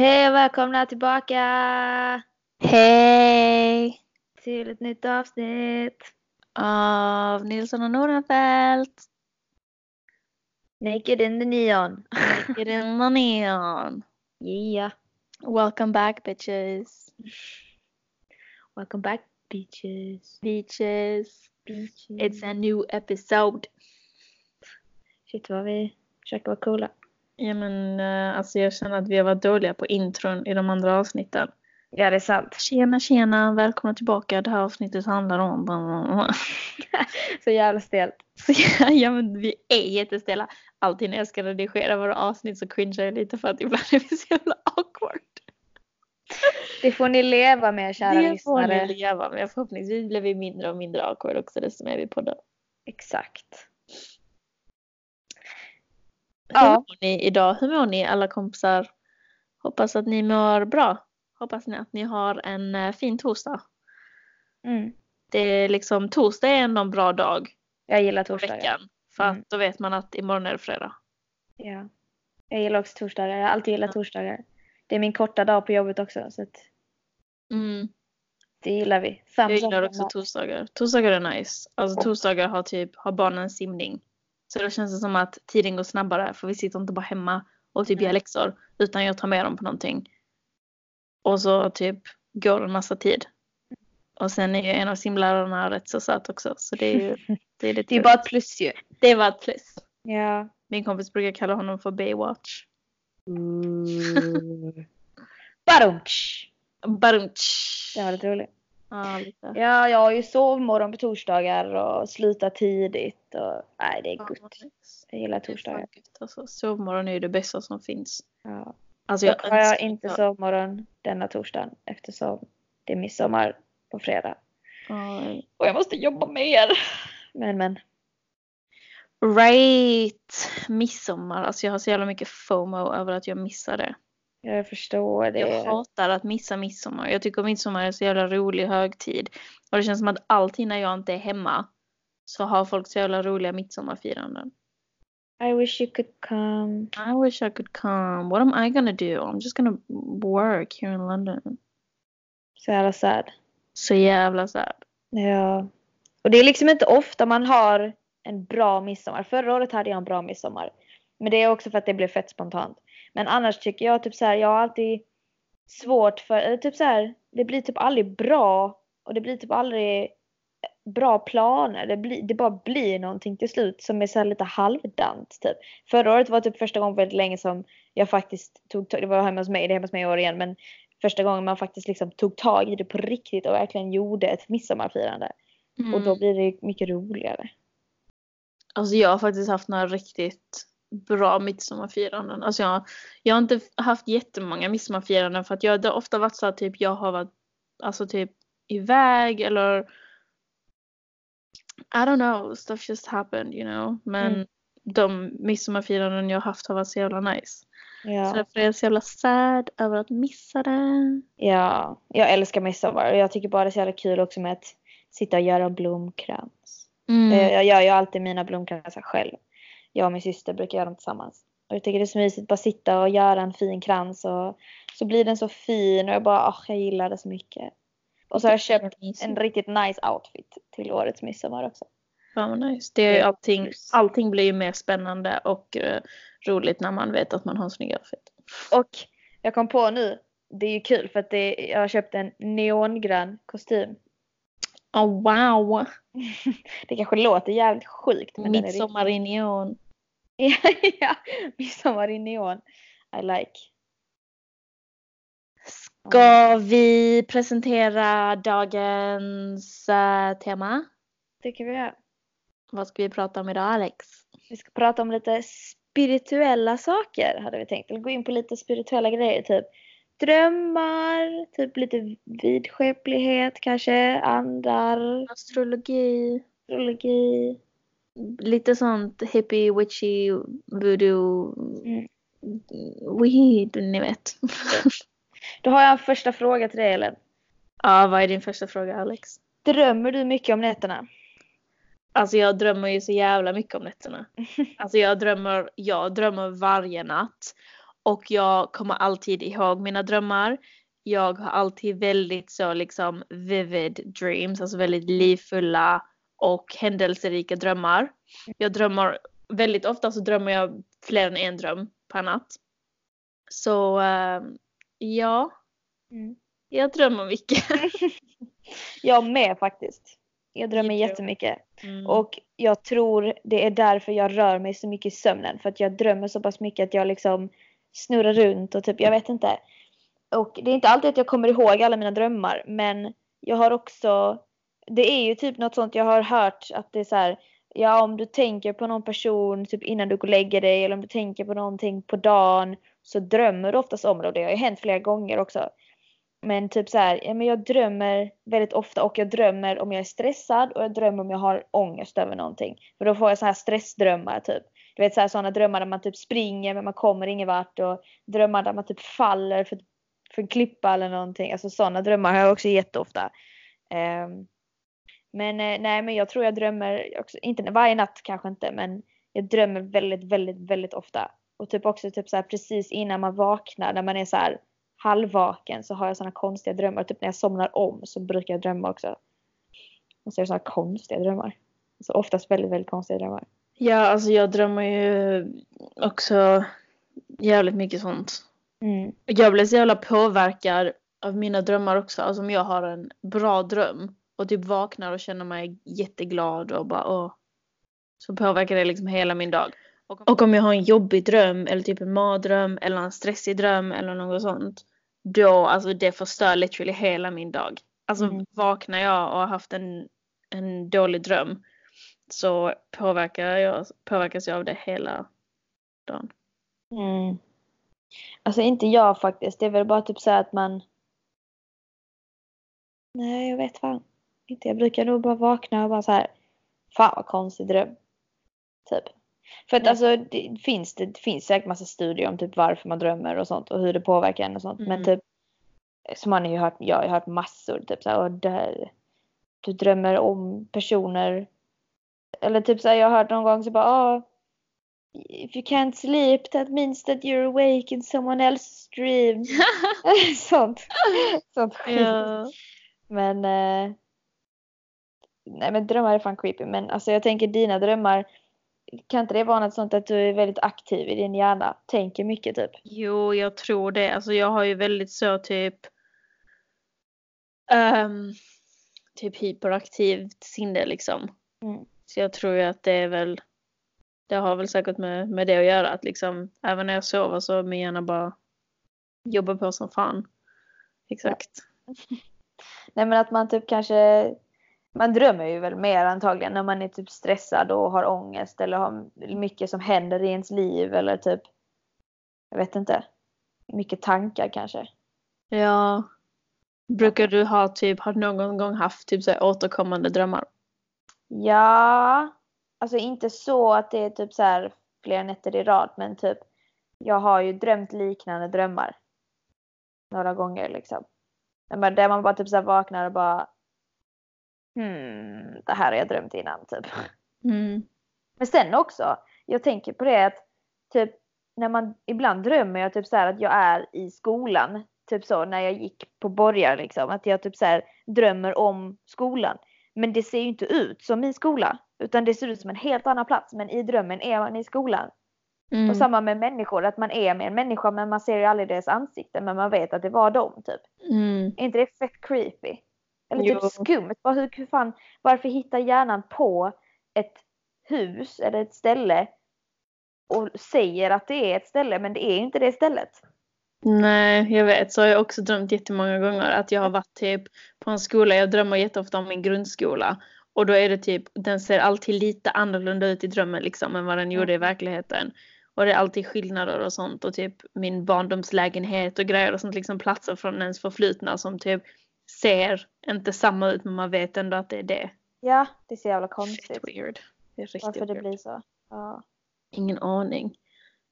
Hej och välkomna tillbaka Hej! till ett nytt avsnitt. Av Nilsson och Nordenfelt. Naked in the neon. Get in the neon. Yeah. Welcome back bitches. Welcome back bitches. Beaches. Bitches. It's a new episode. Shit vad vi försöker vara coola. Ja men eh, alltså jag känner att vi har varit dåliga på intron i de andra avsnitten. Ja det är sant. Tjena tjena, välkomna tillbaka. Det här avsnittet handlar om... Så jävla stelt. Så, ja men vi är jättestela. Alltid när jag ska redigera våra avsnitt så cringear jag lite för att ibland är vi så jävla awkward. Det får ni leva med kära det får lyssnare. ni leva med. Förhoppningsvis blir vi mindre och mindre awkward också desto mer vi poddar. Exakt. Hur Ja. mår ni idag? Hur mår ni alla kompisar? Hoppas att ni mår bra. Hoppas ni att ni har en eh, fin torsdag. Mm. Det är liksom, torsdag är ändå en bra dag Jag gillar torsdagar. veckan. För Mm. att då vet man att imorgon är det fredag. Ja. Jag gillar också torsdagar. Jag har alltid gillat Ja. torsdagar. Det är min korta dag på jobbet också. Så att Mm. det gillar vi. Jag Thumbs up gillar också torsdagar. Torsdagar är nice. Alltså torsdagar har typ, har barnen simning. Så då känns det som att tiden går snabbare för vi sitter inte bara hemma och typ gör Nej. läxor. Utan jag tar med dem på någonting. Och så typ går det en massa tid. Och sen är ju en av simlärarna rätt så söt också. Så det är ju det är Det är bara ett plus ju. Det var ett plus. Ja. Min kompis brukar kalla honom för Baywatch. Badumtsch! Barumtsch. Den var lite rolig. Ja, lite. Ja, jag har ju sovmorgon på torsdagar och slutar tidigt. Och, nej, det är gott. Jag gillar torsdagar. Alltså, sovmorgon är ju det bästa som finns. Ja. Alltså, Dock har jag inte sovmorgon denna torsdagen eftersom det är midsommar på fredag. Ja, Och jag måste jobba mer. Men men. Right! Midsommar. Alltså jag har så jävla mycket FOMO över att jag missar det. Jag förstår det. Jag hatar att missa midsommar. Jag tycker midsommar är så jävla rolig högtid. Och det känns som att alltid när jag inte är hemma så har folk så jävla roliga midsommarfiranden. I wish you could come. I wish I could come. What am I gonna do? I'm just gonna work here in London. Så jävla sad. Så jävla sad. Ja. Och det är liksom inte ofta man har en bra midsommar. Förra året hade jag en bra midsommar. Men det är också för att det blev fett spontant. Men annars tycker jag typ så här, jag har alltid svårt för, eller typ så här, det blir typ aldrig bra och det blir typ aldrig bra planer. Det, blir, det bara blir någonting till slut som är så lite halvdant typ. Förra året var typ första gången väldigt länge som jag faktiskt tog, det var hemma hos mig, det är hemma hos mig i år igen, men första gången man faktiskt liksom tog tag i det på riktigt och verkligen gjorde ett midsommarfirande. Och då Mm. blir det mycket roligare. Alltså jag har faktiskt haft några riktigt bra midsommarfiranden. Alltså jag, jag har inte haft jättemånga midsommarfiranden för att jag, det har ofta varit så att typ jag har varit alltså typ iväg eller I don't know, stuff just happened you know. Men Mm. de midsommarfiranden jag har haft har varit så jävla nice. Så Ja. därför är jag så jävla sad över att missa det. ja, jag älskar midsommar och jag tycker bara det är så jävla kul också med att sitta och göra blomkrans. Mm. Jag gör ju alltid mina blomkransar själv. Jag och min syster brukar göra dem tillsammans. Och jag tycker det är så mysigt att bara sitta och göra en fin krans och så blir den så fin och jag bara, ah, jag gillar det så mycket. Och så har jag köpt en riktigt nice outfit till årets midsommar också. Fan vad nice. Det är allting, allting blir ju mer spännande och eh, roligt när man vet att man har en snygg outfit. Och jag kom på nu, det är ju kul för att det, jag har köpt en neongrön kostym. Oh wow! Det kanske låter jävligt sjukt men Midsommar i neon. ja, midsommar i neon. I like. Ska vi presentera dagens eh, tema? Kan vi göra. Vad ska vi prata om idag Alex? Vi ska prata om lite spirituella saker hade vi tänkt. Eller gå in på lite spirituella grejer typ drömmar, typ lite vidskeplighet kanske, andar, Astrologi. astrologi. Lite sånt hippie, witchy, voodoo. Mm. Weed, ni vet. Då har jag en första fråga till dig Ellen. ja, vad är din första fråga Alex? Drömmer du mycket om nätterna? Alltså jag drömmer ju så jävla mycket om nätterna. Alltså jag drömmer, jag drömmer varje natt. Och jag kommer alltid ihåg mina drömmar. Jag har alltid väldigt så liksom vivid dreams, alltså väldigt livfulla och händelserika drömmar. Jag drömmer, väldigt ofta så drömmer jag fler än en dröm per natt. Så uh, ja, mm. jag drömmer mycket. jag med faktiskt. Jag drömmer jättemycket. Mm. Och jag tror det är därför jag rör mig så mycket i sömnen. För att jag drömmer så pass mycket att jag liksom snurrar runt och typ, jag vet inte. Och det är inte alltid att jag kommer ihåg alla mina drömmar. Men jag har också, det är ju typ något sånt jag har hört att det är så här, ja om du tänker på någon person typ innan du går och lägger dig eller om du tänker på någonting på dagen så drömmer du oftast om det och det har ju hänt flera gånger också. Men typ så här, ja, men jag drömmer väldigt ofta och jag drömmer om jag är stressad och jag drömmer om jag har ångest över någonting. För då får jag så här stressdrömmar typ. Du vet så här, sådana drömmar där man typ springer men man kommer ingen vart och drömmar där man typ faller för, för en klippa eller någonting. Alltså sådana drömmar har jag också jätteofta. Um, men eh, nej men jag tror jag drömmer, också, inte varje natt kanske inte men jag drömmer väldigt väldigt väldigt ofta. Och typ också typ så här, precis innan man vaknar när man är så här halvvaken så har jag sådana konstiga drömmar. Typ när jag somnar om så brukar jag drömma också. Och så är det sådana konstiga drömmar. Alltså oftast väldigt, väldigt konstiga drömmar. Ja, alltså jag drömmer ju också jävligt mycket sånt. Mm. Jag blir så jävla påverkad av mina drömmar också. Alltså om jag har en bra dröm och typ vaknar och känner mig jätteglad och bara åh. Så påverkar det liksom hela min dag. Och om jag har en jobbig dröm eller typ en mardröm eller en stressig dröm eller något sånt då, alltså det förstör literally hela min dag. Alltså mm. vaknar jag och har haft en, en dålig dröm så påverkar jag, påverkas jag av det hela dagen. Mm. Alltså inte jag faktiskt. Det är väl bara typ så att man... Nej, jag vet fan inte. Jag brukar nog bara vakna och bara så här. Fan vad konstig dröm. Typ. För att mm. alltså det finns, det finns säkert massa studier om typ varför man drömmer och sånt och hur det påverkar en och sånt. Mm. Men typ som man har ju hört, jag har hört massor typ såhär och där, du drömmer om personer. Eller typ såhär jag har hört någon gång så bara oh, If you can't sleep that means that you're awake in someone else's dream. sånt. sånt yeah. Men eh, Nej men drömmar är fan creepy men alltså jag tänker dina drömmar kan inte det vara något sånt att du är väldigt aktiv i din hjärna? Tänker mycket typ? Jo, jag tror det. Alltså jag har ju väldigt så typ um, typ hyperaktivt sinne liksom. Mm. Så jag tror ju att det är väl det har väl säkert med, med det att göra att liksom även när jag sover så min hjärna bara jobbar på som fan. Exakt. Ja. Nej men att man typ kanske man drömmer ju väl mer antagligen när man är typ stressad och har ångest eller har mycket som händer i ens liv eller typ jag vet inte. Mycket tankar kanske. Ja. Brukar du ha typ, har någon gång haft typ så återkommande drömmar? Ja. Alltså inte så att det är typ så här flera nätter i rad men typ jag har ju drömt liknande drömmar. Några gånger liksom. Där man bara typ så vaknar och bara hmm, det här har jag drömt innan typ. Mm. Men sen också, jag tänker på det att typ när man, ibland drömmer jag typ så att jag är i skolan. Typ så när jag gick på Borgar liksom. Att jag typ så drömmer om skolan. Men det ser ju inte ut som min skola. Utan det ser ut som en helt annan plats. Men i drömmen är man i skolan. Mm. Och samma med människor. Att man är med en människa men man ser ju aldrig deras ansikte. Men man vet att det var dem typ. Mm. Är inte det fett creepy? Eller typ jo. skumt. Bara hur, hur fan, varför hittar hjärnan på ett hus eller ett ställe och säger att det är ett ställe men det är inte det stället. Nej, jag vet. Så har jag också drömt jättemånga gånger att jag har varit typ på en skola. Jag drömmer jätteofta om min grundskola. Och då är det typ, den ser alltid lite annorlunda ut i drömmen liksom än vad den gjorde i mm. verkligheten. Och det är alltid skillnader och sånt och typ min barndomslägenhet och grejer och sånt liksom platser från ens förflutna som typ ser inte samma ut men man vet ändå att det är det. Ja, det är så jävla konstigt. Shit weird. Det är riktigt Varför det blir så. Ja. Ingen aning.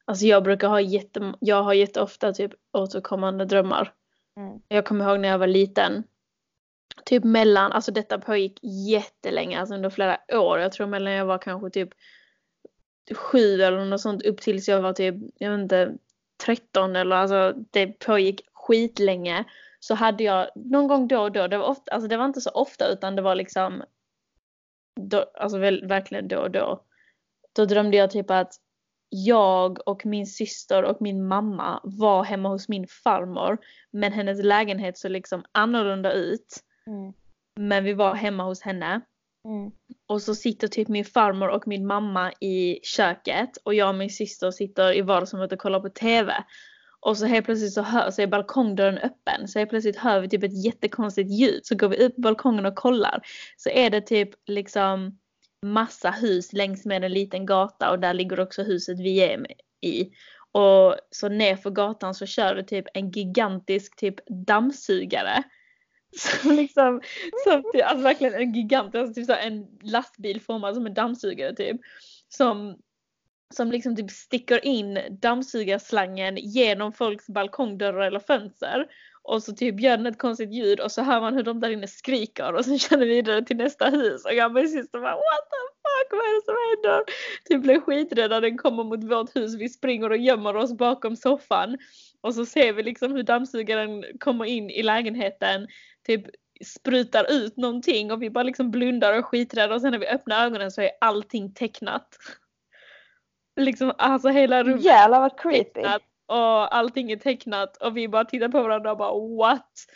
Alltså jag brukar ha jätte, jag har jätteofta typ återkommande drömmar. Mm. Jag kommer ihåg när jag var liten. Typ mellan, alltså detta pågick jättelänge, alltså under flera år. Jag tror mellan jag var kanske typ sju eller något sånt upp tills jag var typ, jag vet inte, 13 eller alltså det pågick skitlänge så hade jag någon gång då och då, det var, ofta, alltså det var inte så ofta utan det var liksom då, alltså väl, verkligen då och då. Då drömde jag typ att jag och min syster och min mamma var hemma hos min farmor men hennes lägenhet såg liksom annorlunda ut. Mm. Men vi var hemma hos henne. Mm. Och så sitter typ min farmor och min mamma i köket och jag och min syster sitter i vardagsrummet och kollar på TV. Och så helt plötsligt så hör så är balkongdörren öppen. Så helt plötsligt hör vi typ ett jättekonstigt ljud. Så går vi ut på balkongen och kollar. Så är det typ liksom massa hus längs med en liten gata och där ligger också huset vi är i. Och så nerför gatan så kör det typ en gigantisk typ dammsugare. Som liksom, som typ, alltså verkligen en gigantisk, alltså typ så en lastbil formad som en dammsugare typ. Som som liksom typ sticker in dammsugarslangen genom folks balkongdörrar eller fönster. Och så typ gör den ett konstigt ljud och så hör man hur de där inne skriker och sen kör den vidare till nästa hus och jag och min syster bara what the fuck vad är det som händer? Typ blir skiträdda den kommer mot vårt hus, vi springer och gömmer oss bakom soffan. Och så ser vi liksom hur dammsugaren kommer in i lägenheten, typ sprutar ut någonting och vi bara liksom blundar och skiträdda och sen när vi öppnar ögonen så är allting tecknat. Liksom alltså hela rummet Jävlar vad creepy. tecknat och allting är tecknat och vi bara tittar på varandra och bara what?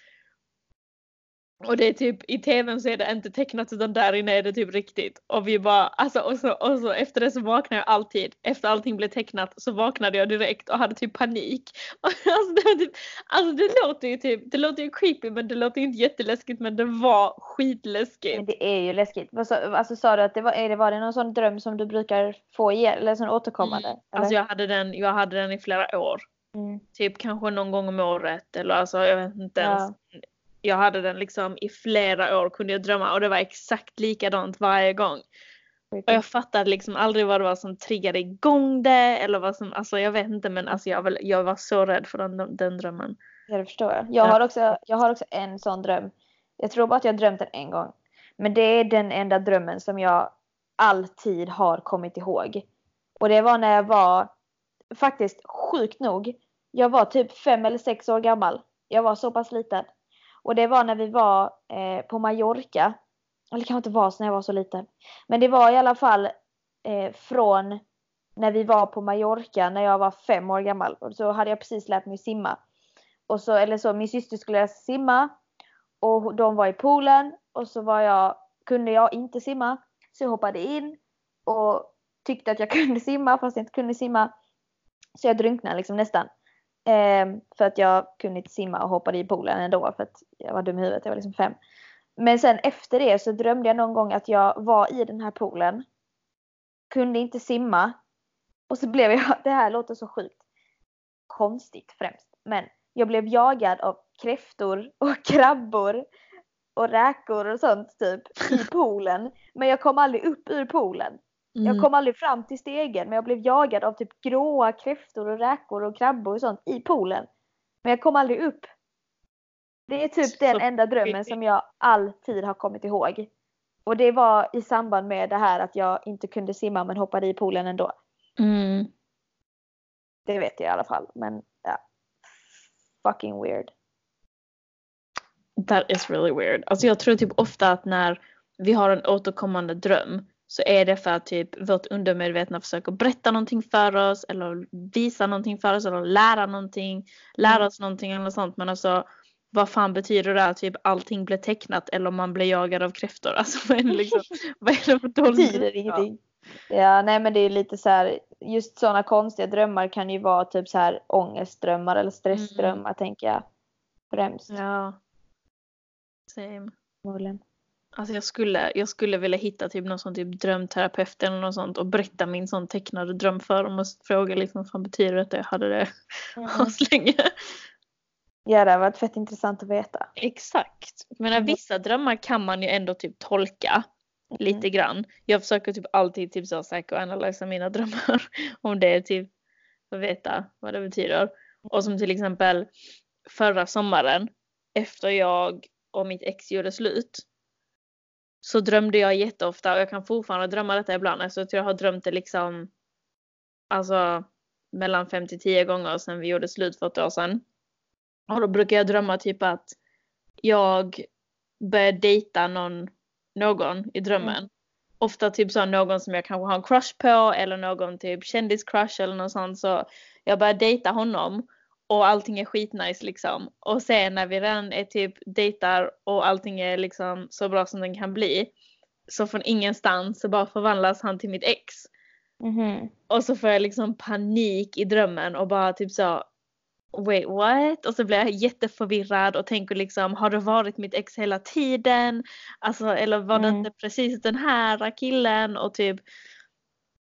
Och det är typ i tvn så är det inte tecknat utan där inne är det typ riktigt. Och vi bara alltså och så, och så efter det så vaknar jag alltid. Efter allting blev tecknat så vaknade jag direkt och hade typ panik. Alltså det, typ, alltså det låter ju typ, det låter ju creepy men det låter ju inte jätteläskigt men det var skitläskigt. Men det är ju läskigt. Alltså sa du att det var, är det, var det någon sån dröm som du brukar få igen eller sån återkommande? Mm. eller? Alltså jag hade, den, jag hade den i flera år. Mm. Typ kanske någon gång om året eller alltså jag vet inte ens. Ja. Jag hade den liksom i flera år kunde jag drömma och det var exakt likadant varje gång. Och jag fattade liksom aldrig vad det var som triggade igång det eller vad som, alltså jag vet inte men alltså jag, väl- jag var så rädd för den, den drömmen. Ja, det förstår jag. Jag, Ja. har också, jag har också en sån dröm. Jag tror bara att jag drömt den en gång. Men det är den enda drömmen som jag alltid har kommit ihåg. Och det var när jag var, faktiskt sjukt nog, jag var typ fem eller sex år gammal. Jag var så pass liten. Och det var när vi var eh, på Mallorca. Eller det kanske inte var så när jag var så liten. Men det var i alla fall eh, från när vi var på Mallorca när jag var fem år gammal. Och så hade jag precis lärt mig simma. Och så, eller så, min syster skulle lära sig simma. Och de var i poolen. Och så var jag, kunde jag inte simma. Så jag hoppade in. Och tyckte att jag kunde simma fast jag inte kunde simma. Så jag drunknade liksom nästan. Ehm, för att jag kunde inte simma och hoppade i poolen ändå för att jag var dum i huvudet. Jag var liksom fem. Men sen efter det så drömde jag någon gång att jag var i den här poolen. Kunde inte simma. Och så blev jag, det här låter så sjukt. Konstigt främst. Men jag blev jagad av kräftor och krabbor och räkor och sånt typ i poolen. Men jag kom aldrig upp ur poolen. Mm. Jag kom aldrig fram till stegen men jag blev jagad av typ gråa kräftor och räkor och krabbor och sånt i poolen. Men jag kom aldrig upp. Det är typ den Så enda drömmen som jag alltid har kommit ihåg. Och det var i samband med det här att jag inte kunde simma men hoppade i poolen ändå. Mm. Det vet jag i alla fall. Men ja. Fucking weird. That is really weird. Alltså jag tror typ ofta att när vi har en återkommande dröm så är det för att typ vårt undermedvetna försöker berätta någonting för oss eller visa någonting för oss eller lära någonting, lära Mm. oss någonting eller sånt. Men alltså vad fan betyder det att typ allting blir tecknat eller om man blir jagad av kräftor? Alltså vad är det liksom, vad är det för ingenting. Ja, nej men det är lite så här, just sådana konstiga drömmar kan ju vara typ så här ångestdrömmar eller stressdrömmar tänker jag. Främst. Ja. Same. förmodligen. Alltså jag skulle, jag skulle vilja hitta typ någon sån typ drömterapeut eller något sånt och berätta min sån tecknade dröm för dem och fråga liksom vad betyder det att jag hade det Mm. aslänge. Ja, det har varit fett intressant att veta. Exakt. Men Mm. vissa drömmar kan man ju ändå typ tolka lite grann. Jag försöker typ alltid typ så psychoanalysa mina drömmar om det är typ för att veta vad det betyder. Och som till exempel förra sommaren efter jag och mitt ex gjorde slut så drömde jag jätteofta och jag kan fortfarande drömma detta ibland. Alltså jag tror jag har drömt det liksom alltså mellan 5 till 10 gånger sedan vi gjorde slut för ett år sedan. Och då brukar jag drömma typ att jag börjar dejta någon, någon i drömmen. Mm. Ofta typ så någon som jag kanske har en crush på eller någon typ kändiscrush eller något sånt så jag börjar dejta honom och allting är skitnice liksom. Och sen när vi redan är typ dejtar och allting är liksom så bra som den kan bli så från ingenstans så bara förvandlas han till mitt ex. Mhm. Och så får jag liksom panik i drömmen och bara typ så Wait what? Och så blir jag jätteförvirrad och tänker liksom har det varit mitt ex hela tiden? Alltså eller var det Mm. inte precis den här killen? Och typ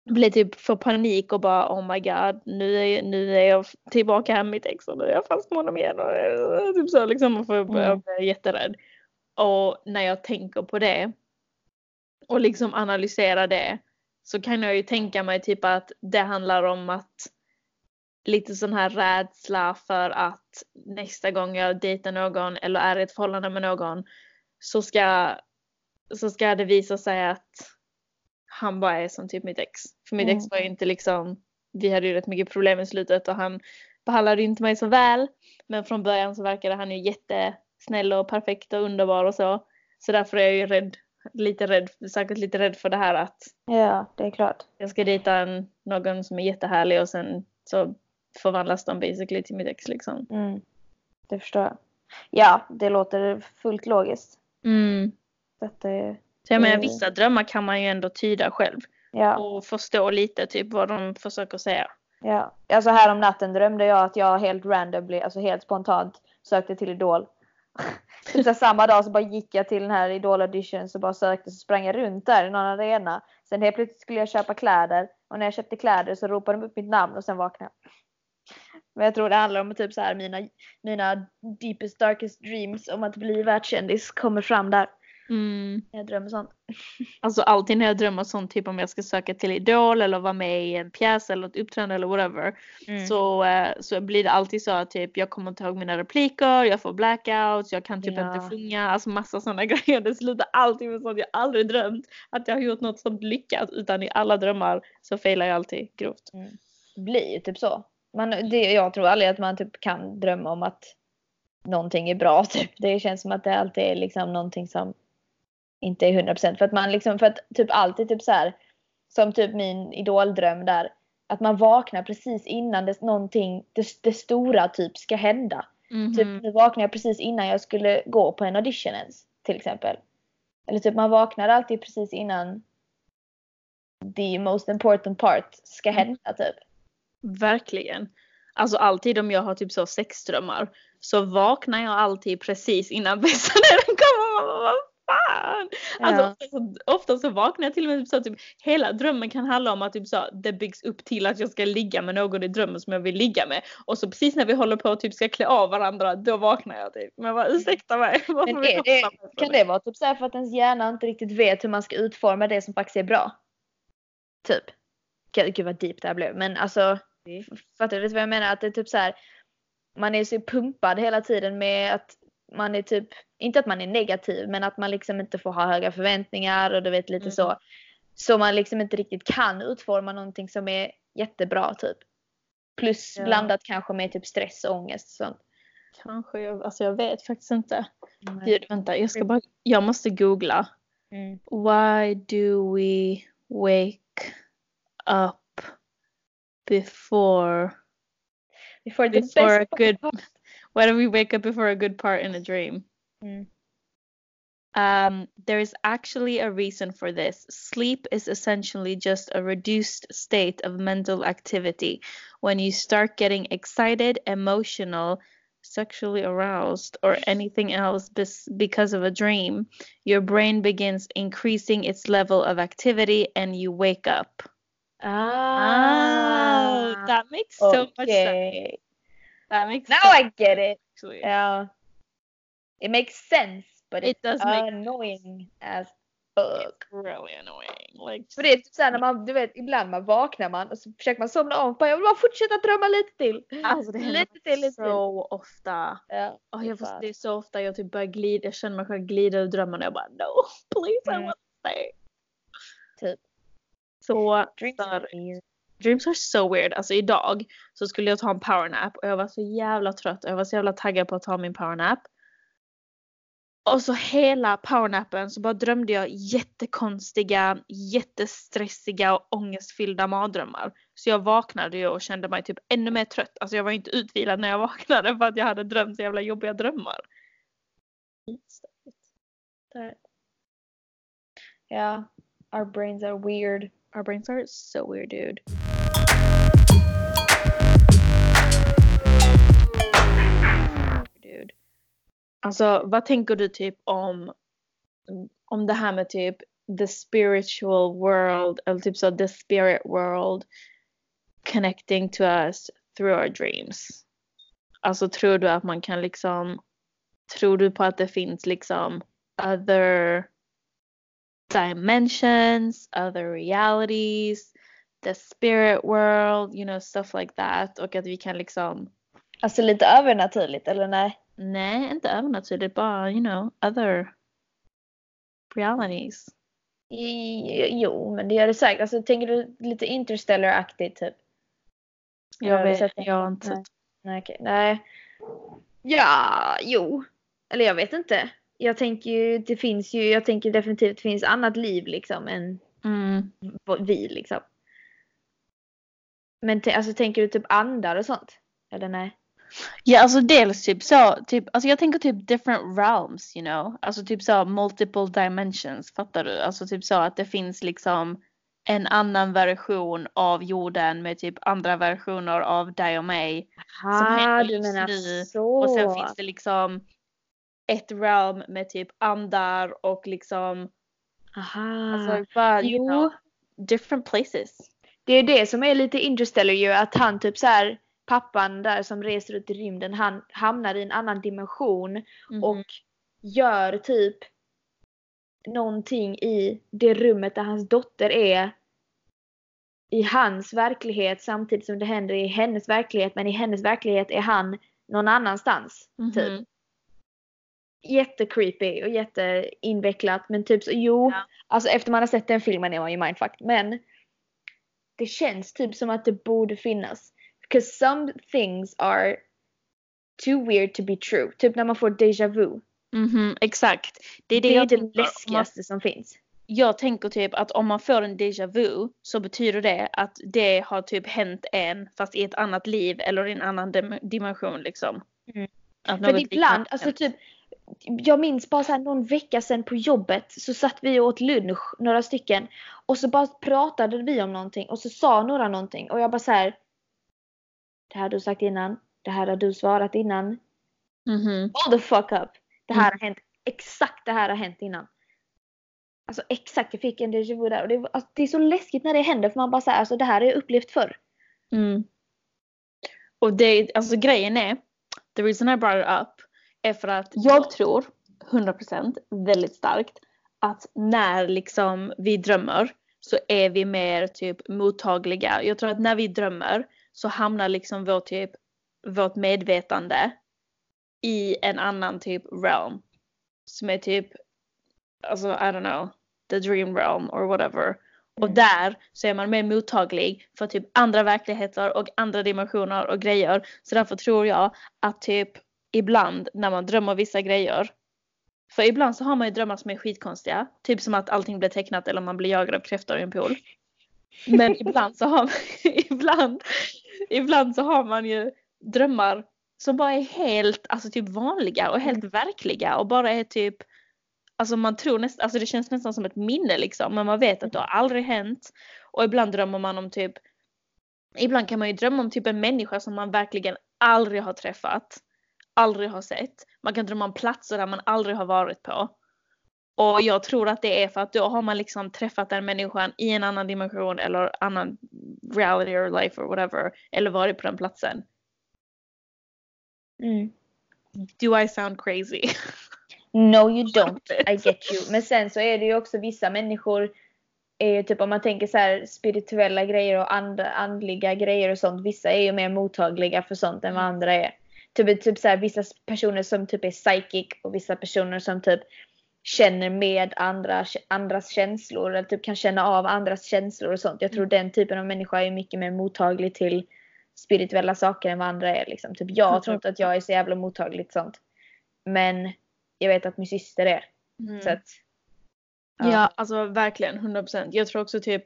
blir typ för panik och bara oh my god nu är, nu är jag tillbaka mitt ex och nu är jag fast med honom igen. Och, eh, typ så liksom och får jag Mm. bli jätterädd. Och när jag tänker på det och liksom analyserar det så kan jag ju tänka mig typ att det handlar om att lite sån här rädsla för att nästa gång jag dejtar någon eller är i ett förhållande med någon så ska, så ska det visa sig att han bara är som typ mitt ex. För mitt Mm. ex var ju inte liksom, vi hade ju rätt mycket problem i slutet och han behandlade inte mig så väl. Men från början så verkade han ju jättesnäll och perfekt och underbar och så. Så därför är jag ju rädd, lite rädd, säkert lite rädd för det här att Ja, det är klart. jag ska dejta en, någon som är jättehärlig och sen så förvandlas de basically till mitt ex liksom. Mm. Det förstår jag. Ja, det låter fullt logiskt. Mm. Så att det, Så jag menar Mm. vissa drömmar kan man ju ändå tyda själv ja, och förstå lite typ vad de försöker säga. ja. Alltså här om natten drömde jag att jag helt randomly, alltså helt spontant sökte till Idol. typ så samma dag så bara gick jag till den här Idol audition så bara sökte så sprang jag runt där i någon arena. Sen helt plötsligt skulle jag köpa kläder och när jag köpte kläder så ropade de upp mitt namn och sen vaknade jag. Men jag tror det handlar om typ så här mina, mina deepest darkest dreams om att bli världskändis kommer fram där. Mm. när Jag drömmer sånt. Alltså alltid när jag drömmer sånt typ om jag ska söka till Idol eller vara med i en pjäs eller ett uppträdande eller whatever. Mm. Så, eh, så blir det alltid så att typ jag kommer inte ihåg mina repliker, jag får blackouts, jag kan typ Ja. inte sjunga, alltså massa sådana grejer. Det slutar alltid med sånt. Jag har aldrig drömt att jag har gjort något sånt lyckat utan i alla drömmar så failar jag alltid grovt. Det blir ju typ så. Man, det, jag tror aldrig att man typ kan drömma om att någonting är bra. Typ. Det känns som att det alltid är liksom någonting som inte är 100% för att man liksom, för att typ alltid typ så här som typ min idoldröm där att man vaknar precis innan det, någonting, det, det stora typ ska hända. Mhm. Typ nu vaknade jag precis innan jag skulle gå på en audition ens till exempel. Eller typ man vaknar alltid precis innan the most important part ska hända typ. Verkligen. Alltså alltid om jag har typ så sexdrömmar så vaknar jag alltid precis innan bästa delen kommer. Bara, fan? Alltså Ja. ofta, så, ofta så vaknar jag till och med typ så typ hela drömmen kan handla om att typ så det byggs upp till att jag ska ligga med någon i drömmen som jag vill ligga med. Och så precis när vi håller på att typ ska klä av varandra då vaknar jag typ. Men vad ursäkta mig. Men är jag det, kan det vara typ så här för att ens hjärna inte riktigt vet hur man ska utforma det som faktiskt är bra? Typ. Gud, vad deep det här blev. Men alltså, f- fattar du vad jag menar? Att det är typ så här. Man är så pumpad hela tiden med att man är typ, inte att man är negativ, men att man liksom inte får ha höga förväntningar och du vet lite Mm. så. Så man liksom inte riktigt kan utforma någonting som är jättebra typ. Plus Ja. blandat kanske med typ stress och ångest och sånt. Kanske, jag, alltså jag vet faktiskt inte. Gud vänta, jag ska bara, jag måste googla. Mm. Why do we wake up before Before the before a best good why do we wake up before a good part in a dream? Mm. Um, there is actually a reason for this. Sleep is essentially just a reduced state of mental activity. When you start getting excited, emotional, sexually aroused, or anything else bes- because of a dream, your brain begins increasing its level of activity and you wake up. Ah, Oh, that makes so much sense. That makes Now sense, I get it. actually. Yeah. It makes sense, but It it's does make annoying as fuck. It's really annoying. Like, För det är typ såhär när man, du vet, ibland man vaknar man och så försöker man somna om. Bara, jag vill bara fortsätta drömma lite till. alltså det händer lite till, lite så ofta. Ja, Oh, jag får, det är så ofta jag typ börjar glida, jag känner mig själv glida ur drömmarna och jag bara no, please I Mm. want to stay. Typ. Så Dreams are stör. weird. Dreams are so weird. Alltså idag så skulle jag ta en powernap och jag var så jävla trött och jag var så jävla taggad på att ta min powernap. Och så hela powernappen så bara drömde jag jättekonstiga, jättestressiga och ångestfyllda mardrömmar. Så jag vaknade ju och kände mig typ ännu mer trött. Alltså jag var inte utvilad när jag vaknade för att jag hade drömt så jävla jobbiga drömmar. Ja, our brains are weird. Our brains are so weird. Dude. Alltså vad tänker du typ om, om det här med typ the spiritual world eller typ så the spirit world connecting to us through our dreams? Alltså tror du att man kan liksom, tror du på att det finns liksom other dimensions, other realities, the spirit world, you know, stuff like that. Och att vi kan liksom... Alltså lite övernaturligt eller nej? Nej, inte övernaturligt, bara you know, other realities. Jo, men det gör det säkert. Alltså tänker du lite interstellar-aktigt typ? Jag vet, jag har inte sett. Nej, okej. Nej. Ja, jo. Eller jag vet inte. Jag tänker ju, det finns ju, jag tänker definitivt det finns annat liv liksom än mm. vi liksom. Men alltså tänker du typ andar och sånt? Eller nej? Ja, alltså dels typ så, typ, alltså jag tänker typ different realms, you know. Alltså typ så multiple dimensions, fattar du? Alltså typ så att det finns liksom en annan version av jorden med typ andra versioner av dig och mig. Aha, du menar nu. så. Och sen finns det liksom ett realm med typ andar och liksom Aha. Alltså bara, you know, different places. Det är det som är lite interstellar ju att han typ så här pappan där som reser ut i rymden han hamnar i en annan dimension mm. och gör typ någonting i det rummet där hans dotter är i hans verklighet samtidigt som det händer i hennes verklighet men i hennes verklighet är han någon annanstans. Mm -hmm. Typ. Jättecreepy och jätteinvecklat men typ så jo, ja. alltså efter man har sett den filmen är man ju mindfucked men det känns typ som att det borde finnas. Because some things are too weird to be true. Typ när man får déjà vu. Mhm, exakt. Det är det, det, är det läskigaste som finns. Jag tänker typ att om man får en déjà vu så betyder det att det har typ hänt en fast i ett annat liv eller i en annan dim dimension liksom. Mm. För ibland, alltså typ jag minns bara såhär någon vecka sedan på jobbet så satt vi och åt lunch, några stycken. Och så bara pratade vi om någonting och så sa några någonting och jag bara såhär. Det här har du sagt innan. Det här har du svarat innan. Mm -hmm. Hold the fuck up. Det här mm. har hänt. Exakt det här har hänt innan. Alltså exakt, jag fick en déjà vu där. Och det, alltså, det är så läskigt när det händer för man bara säger alltså det här har jag upplevt förr. Mm. Och det, alltså grejen är, the reason I brought it up är för att jag tror 100% väldigt starkt att när liksom vi drömmer så är vi mer typ mottagliga. Jag tror att när vi drömmer så hamnar liksom vår typ, vårt medvetande i en annan typ realm. Som är typ, alltså I don't know, the dream realm or whatever. Mm. Och där så är man mer mottaglig för typ andra verkligheter och andra dimensioner och grejer. Så därför tror jag att typ ibland när man drömmer vissa grejer. För ibland så har man ju drömmar som är skitkonstiga. Typ som att allting blir tecknat eller man blir jagad av kräftor i en pool. Men ibland så har man, ibland, ibland så har man ju drömmar som bara är helt, alltså typ vanliga och helt verkliga och bara är typ Alltså man tror nästan, alltså det känns nästan som ett minne liksom men man vet att det har aldrig hänt. Och ibland drömmer man om typ Ibland kan man ju drömma om typ en människa som man verkligen aldrig har träffat aldrig har sett. Man kan drömma om platser där man aldrig har varit på. Och jag tror att det är för att då har man liksom träffat den människan i en annan dimension eller annan reality or life or whatever. Eller varit på den platsen. Mm. Do I sound crazy? No you don't. I get you. Men sen så är det ju också vissa människor är ju typ om man tänker så här spirituella grejer och and, andliga grejer och sånt. Vissa är ju mer mottagliga för sånt än vad andra är typ, typ så här, vissa personer som typ är psychic och vissa personer som typ känner med andra, andras känslor eller typ kan känna av andras känslor och sånt. Jag tror den typen av människa är mycket mer mottaglig till spirituella saker än vad andra är. Liksom. Typ jag tror inte att jag är så jävla mottaglig till sånt. Men jag vet att min syster är. Mm. Så att, Ja. alltså verkligen 100%. Jag tror också typ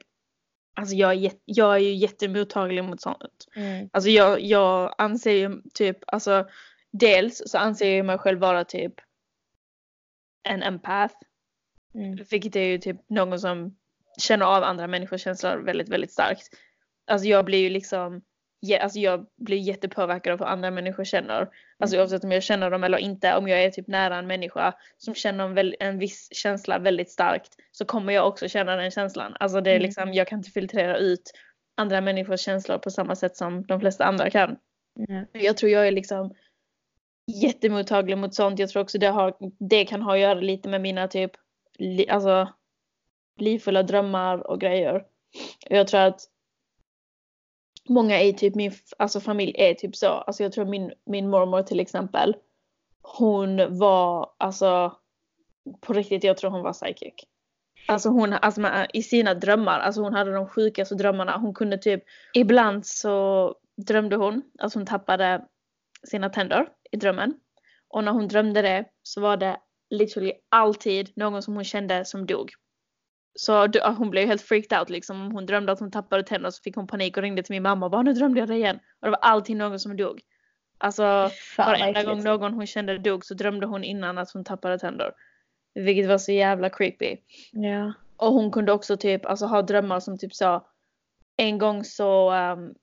Alltså jag är, jag är ju jättemottaglig mot sånt. Mm. Alltså jag, jag anser ju typ, alltså dels så anser jag mig själv vara typ en empath. Mm. Vilket är ju typ någon som känner av andra människors känslor väldigt, väldigt starkt. Alltså jag blir ju liksom, alltså jag blir jättepåverkad av hur andra människor känner. Alltså Mm. oavsett om jag känner dem eller inte, om jag är typ nära en människa som känner en, väl, en viss känsla väldigt starkt så kommer jag också känna den känslan. Alltså det är Mm. liksom, jag kan inte filtrera ut andra människors känslor på samma sätt som de flesta andra kan. Mm. Jag tror jag är liksom jättemottaglig mot sånt. Jag tror också det, har, det kan ha att göra lite med mina typ li, alltså, livfulla drömmar och grejer. Och Jag tror att många i typ min alltså, familj är typ så. Alltså jag tror min, min mormor till exempel. Hon var alltså på riktigt, jag tror hon var psychic. Alltså hon, alltså med, i sina drömmar, alltså hon hade de sjukaste drömmarna. Hon kunde typ, ibland så drömde hon, alltså hon tappade sina tänder i drömmen. Och när hon drömde det så var det literally alltid någon som hon kände som dog. Så d- hon blev helt freaked out liksom. Om hon drömde att hon tappade tänder så fick hon panik och ringde till min mamma och bara nu drömde jag det igen. Och det var alltid någon som dog. Alltså Fan varenda gång någon hon kände dog så drömde hon innan att hon tappade tänder. Vilket var så jävla creepy. Ja. Och hon kunde också typ alltså, ha drömmar som typ sa en gång så ehm,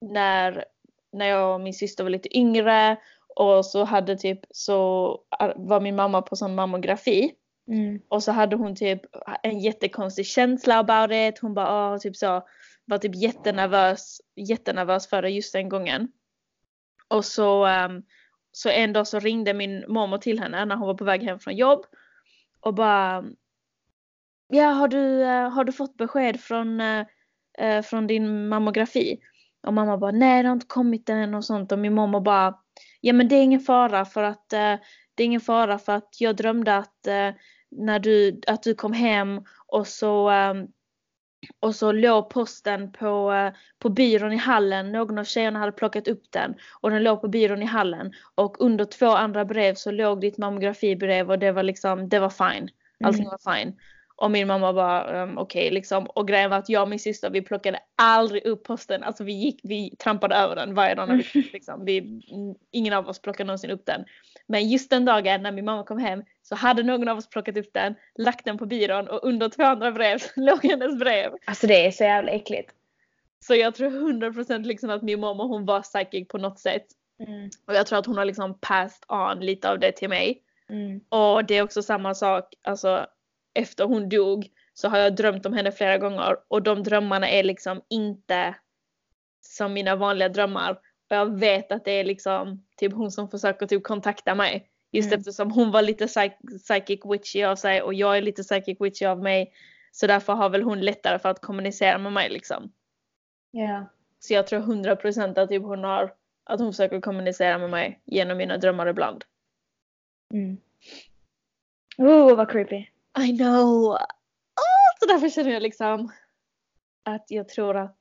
när, när jag och min syster var lite yngre och så hade typ så ar- var min mamma på sån mammografi Mm. och så hade hon typ en jättekonstig känsla about it. Hon bara åh, typ så var typ jättenervös, jättenervös för det just den gången. Och så, ehm, så en dag så ringde min mormor till henne när hon var på väg hem från jobb och bara Ja, har du, eh, har du fått besked från, eh, från din mammografi? Och mamma bara, nej det har inte kommit än och sånt. Och min mamma bara, ja men det är ingen fara för att eh, det är ingen fara för att jag drömde att eh, när du, att du kom hem och så ehm, och så låg posten på, eh, på byrån i hallen. Någon av tjejerna hade plockat upp den och den låg på byrån i hallen. Och under två andra brev så låg ditt mammografibrev och det var liksom, det var fine. Allting Mm. var fine. Och min mamma bara um, okej liksom. Och grejen var att jag och min syster vi plockade aldrig upp posten. Alltså vi gick, vi trampade över den varje dag när vi liksom. Vi, ingen av oss plockade någonsin upp den. Men just den dagen när min mamma kom hem så hade någon av oss plockat upp den, lagt den på byrån och under två andra brev låg hennes brev. Alltså det är så jävla äckligt. Så jag tror 100% liksom att min mamma hon var psychic på något sätt. Mm. Och jag tror att hon har liksom passed on lite av det till mig. Mm. Och det är också samma sak, alltså efter hon dog så har jag drömt om henne flera gånger och de drömmarna är liksom inte som mina vanliga drömmar. Och jag vet att det är liksom typ hon som försöker typ kontakta mig. Just Mm. eftersom hon var lite psych- psychic witchy av sig och jag är lite psychic witchy av mig. Så därför har väl hon lättare för att kommunicera med mig liksom. Ja. Så jag tror 100% att typ hon har, att hon försöker kommunicera med mig genom mina drömmar ibland. Mm. Oh vad creepy. I know! Oh, så därför känner jag liksom att jag tror att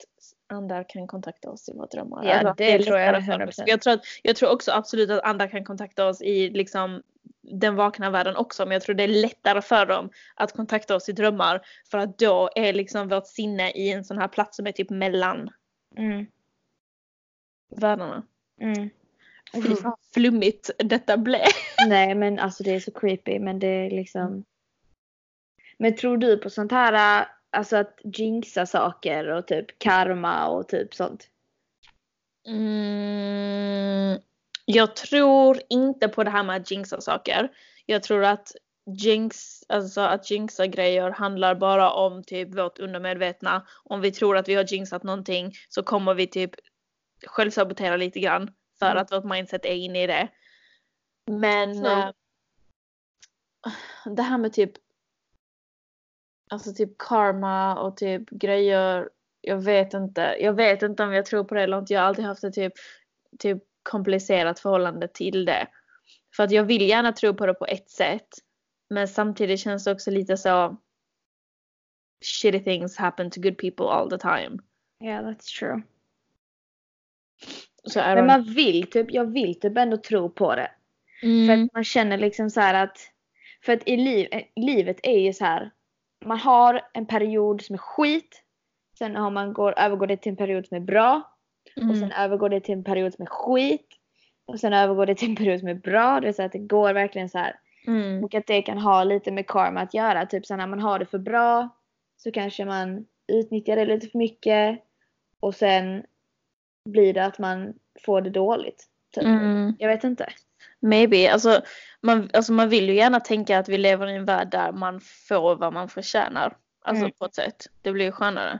andra kan kontakta oss i våra drömmar. Ja, Alltså, det är tror jag lättare för oss. 100%. Jag tror, att, jag tror också absolut att andra kan kontakta oss i liksom den vakna världen också. Men jag tror det är lättare för dem att kontakta oss i drömmar. För att då är liksom vårt sinne i en sån här plats som är typ mellan Mm. världarna. Mm. Fy fan flummigt detta blev. Nej men alltså det är så creepy men det är liksom. Men tror du på sånt här, alltså att jinxa saker och typ karma och typ sånt? Mm, jag tror inte på det här med att jinxa saker. Jag tror att jinx, alltså att jinxa grejer handlar bara om typ vårt undermedvetna. Om vi tror att vi har jinxat någonting så kommer vi typ självsabotera lite grann för Mm. att vårt mindset är inne i det. Men eh, det här med typ alltså typ karma och typ grejer. Jag vet inte. Jag vet inte om jag tror på det eller inte. Jag har alltid haft ett typ, typ komplicerat förhållande till det. För att jag vill gärna tro på det på ett sätt. Men samtidigt känns det också lite så shitty things happen to good people all the time. Yeah, that's true. I Men man vill typ, jag vill typ ändå tro på det. För mm. att man känner liksom så här att, för att i liv, eh, livet är ju så här. Man har en period som är skit. Sen har man går, övergår det till en period som är bra. Och Mm. sen övergår det till en period som är skit. Och sen övergår det till en period som är bra. Det är så att det går verkligen så här. Mm. Och att det kan ha lite med karma att göra. Typ så när man har det för bra så kanske man utnyttjar det lite för mycket. Och sen blir det att man får det dåligt. Typ. Mm. Jag vet inte. Maybe. Alltså man, alltså man vill ju gärna tänka att vi lever i en värld där man får vad man förtjänar. Alltså Mm. på ett sätt. Det blir ju skönare.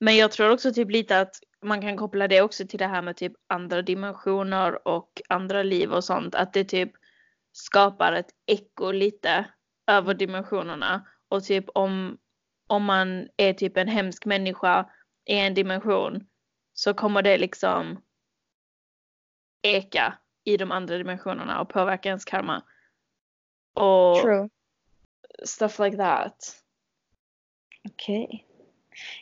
Men jag tror också typ lite att man kan koppla det också till det här med typ andra dimensioner och andra liv och sånt. Att det typ skapar ett eko lite över dimensionerna. Och typ om, om man är typ en hemsk människa i en dimension så kommer det liksom eka i de andra dimensionerna och påverka ens karma. Och True. stuff like that. Okej.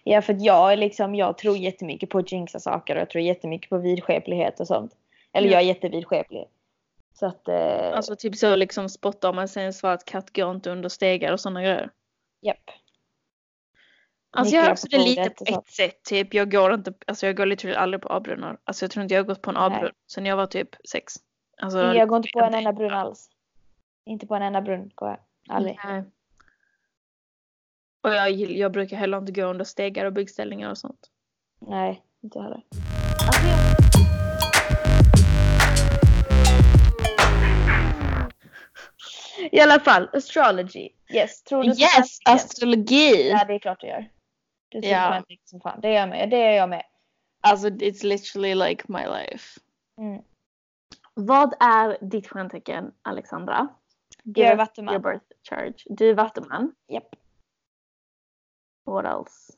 Ja för jag är liksom, jag tror jättemycket på att jinxa saker och jag tror jättemycket på vidskeplighet och sånt. Eller Ja. jag är jättevidskeplig. Så att, eh, Alltså typ så liksom spotta om man ser en svart katt går inte under stegar och sådana grejer. japp. Alltså jag har också det lite på ett sätt. Typ jag går inte, alltså jag går literally aldrig på avbrunnar. Alltså jag tror inte jag har gått på en Nej. avbrunn sen jag var typ sex. Alltså, Jag går inte på en enda brunn alls. Inte på en enda brunn går jag. Aldrig. Nej. Och jag, jag brukar heller inte gå under stegar och byggställningar och sånt. Nej, inte jag heller. I alla fall, astrology. Yes, tror du Yes, astrologi! Ja, det är klart du gör. Du tror Ja. på stjärntecken som fan. Det är jag med. Det är jag med. Alltså it's literally like my life. Mm. Vad är ditt stjärntecken Alexandra? Jag är vattuman. Your birth charge. Du är vattuman. Japp. What else?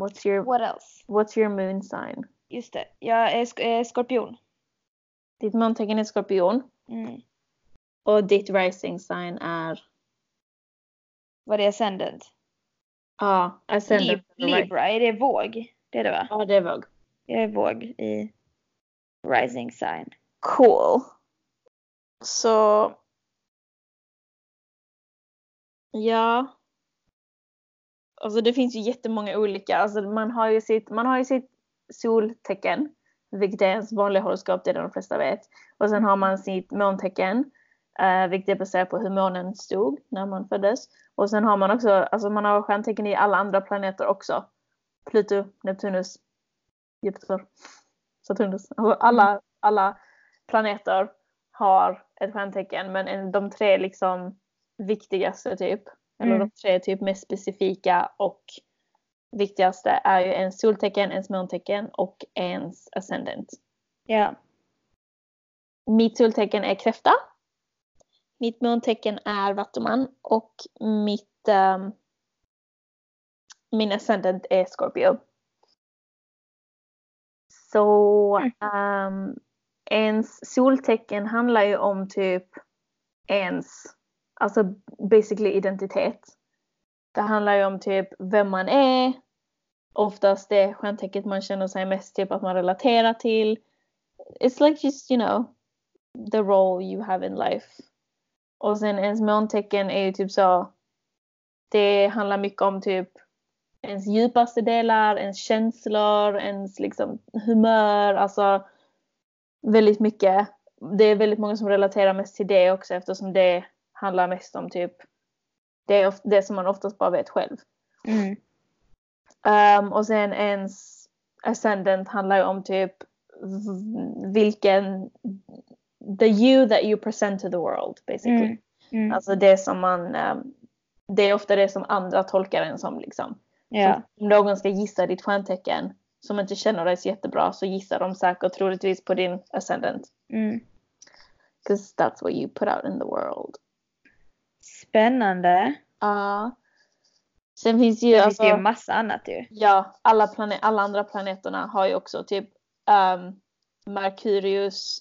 What's your, What else? what's your moon sign? Just det. Jag är sk- är skorpion. Ditt måntecken är skorpion. Mm. Och ditt rising sign är? Vad är ascendant? Ja, ascendant. Lib- Libra, är det våg? Det är det va? Ja, det är våg. Jag är våg i rising sign. Cool. Så. Ja. Alltså det finns ju jättemånga olika. Alltså man har ju sitt, man har ju sitt soltecken. Vilket är ens vanliga horoskop, det är det de flesta vet. Och sen har man sitt måntecken. Eh, vilket är baserat på hur månen stod när man föddes. Och sen har man också, alltså man har stjärntecken i alla andra planeter också. Pluto, Neptunus, Jupiter, Saturnus. Alltså alla, alla planeter har ett stjärntecken men en- de tre liksom viktigaste typ, eller Mm. de tre typ mest specifika och viktigaste är ju ens soltecken, ens måntecken och ens ascendant. Ja. Mitt soltecken är kräfta. Mitt måntecken är vattuman och mitt ehm, min ascendant är Scorpio. Så ehm, ens soltecken handlar ju om typ ens, alltså basically identitet. Det handlar ju om typ vem man är. Oftast det stjärntecknet man känner sig mest typ att man relaterar till. It's like just you know the role you have in life. Och sen ens måntecken är ju typ så. Det handlar mycket om typ ens djupaste delar, ens känslor, ens liksom humör, alltså väldigt mycket. Det är väldigt många som relaterar mest till det också eftersom det handlar mest om typ det, är det som man oftast bara vet själv. Mm. Um, och sen ens ascendant handlar ju om typ vilken the you that you present to the world basically. Mm. Mm. Alltså det som man um, det är ofta det som andra tolkar en som liksom. Ja. Om någon ska gissa ditt stjärntecken som inte känner dig så jättebra så gissar de säkert troligtvis på din ascendant. Mm. Because that's what you put out in the world. Spännande. Ja. Sen finns ju Det alltså, finns ju massa annat ju. ja, alla, plane- alla andra planeterna har ju också typ um, Merkurius,